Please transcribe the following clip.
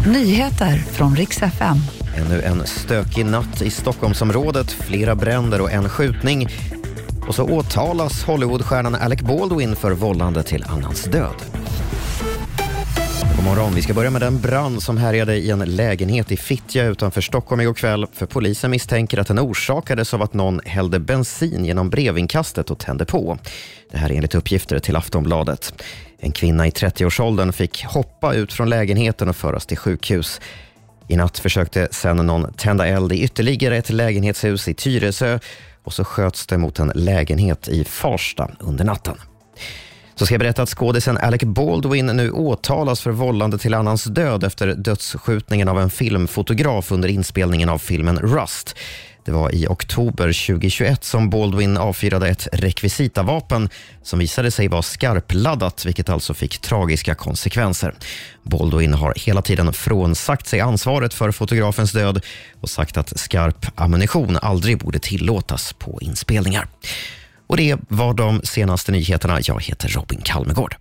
Nyheter från riks FM. Ännu en stökig natt i Stockholmsområdet, flera bränder och en skjutning. Och så åtalas Hollywoodstjärnan Alec Baldwin för vållande till annans död. God morgon. Vi ska börja med den brand som härjade i en lägenhet i Fittja utanför Stockholm igår kväll. För polisen misstänker att den orsakades av att någon hällde bensin genom brevinkastet och tände på. Det här är enligt uppgifter till Aftonbladet. En kvinna i 30-årsåldern fick hoppa ut från lägenheten och föras till sjukhus. I natt försökte sen någon tända eld i ytterligare ett lägenhetshus i Tyresö och så sköts det mot en lägenhet i Farsta under natten. Så ska jag berätta att skådisen Alec Baldwin nu åtalas för vållande till annans död efter dödsskjutningen av en filmfotograf under inspelningen av filmen Rust. Det var i oktober 2021 som Baldwin avfyrade ett rekvisitavapen som visade sig vara skarpladdat, vilket alltså fick tragiska konsekvenser. Baldwin har hela tiden frånsagt sig ansvaret för fotografens död och sagt att skarp ammunition aldrig borde tillåtas på inspelningar. Och det var de senaste nyheterna. Jag heter Robin Kalmegård.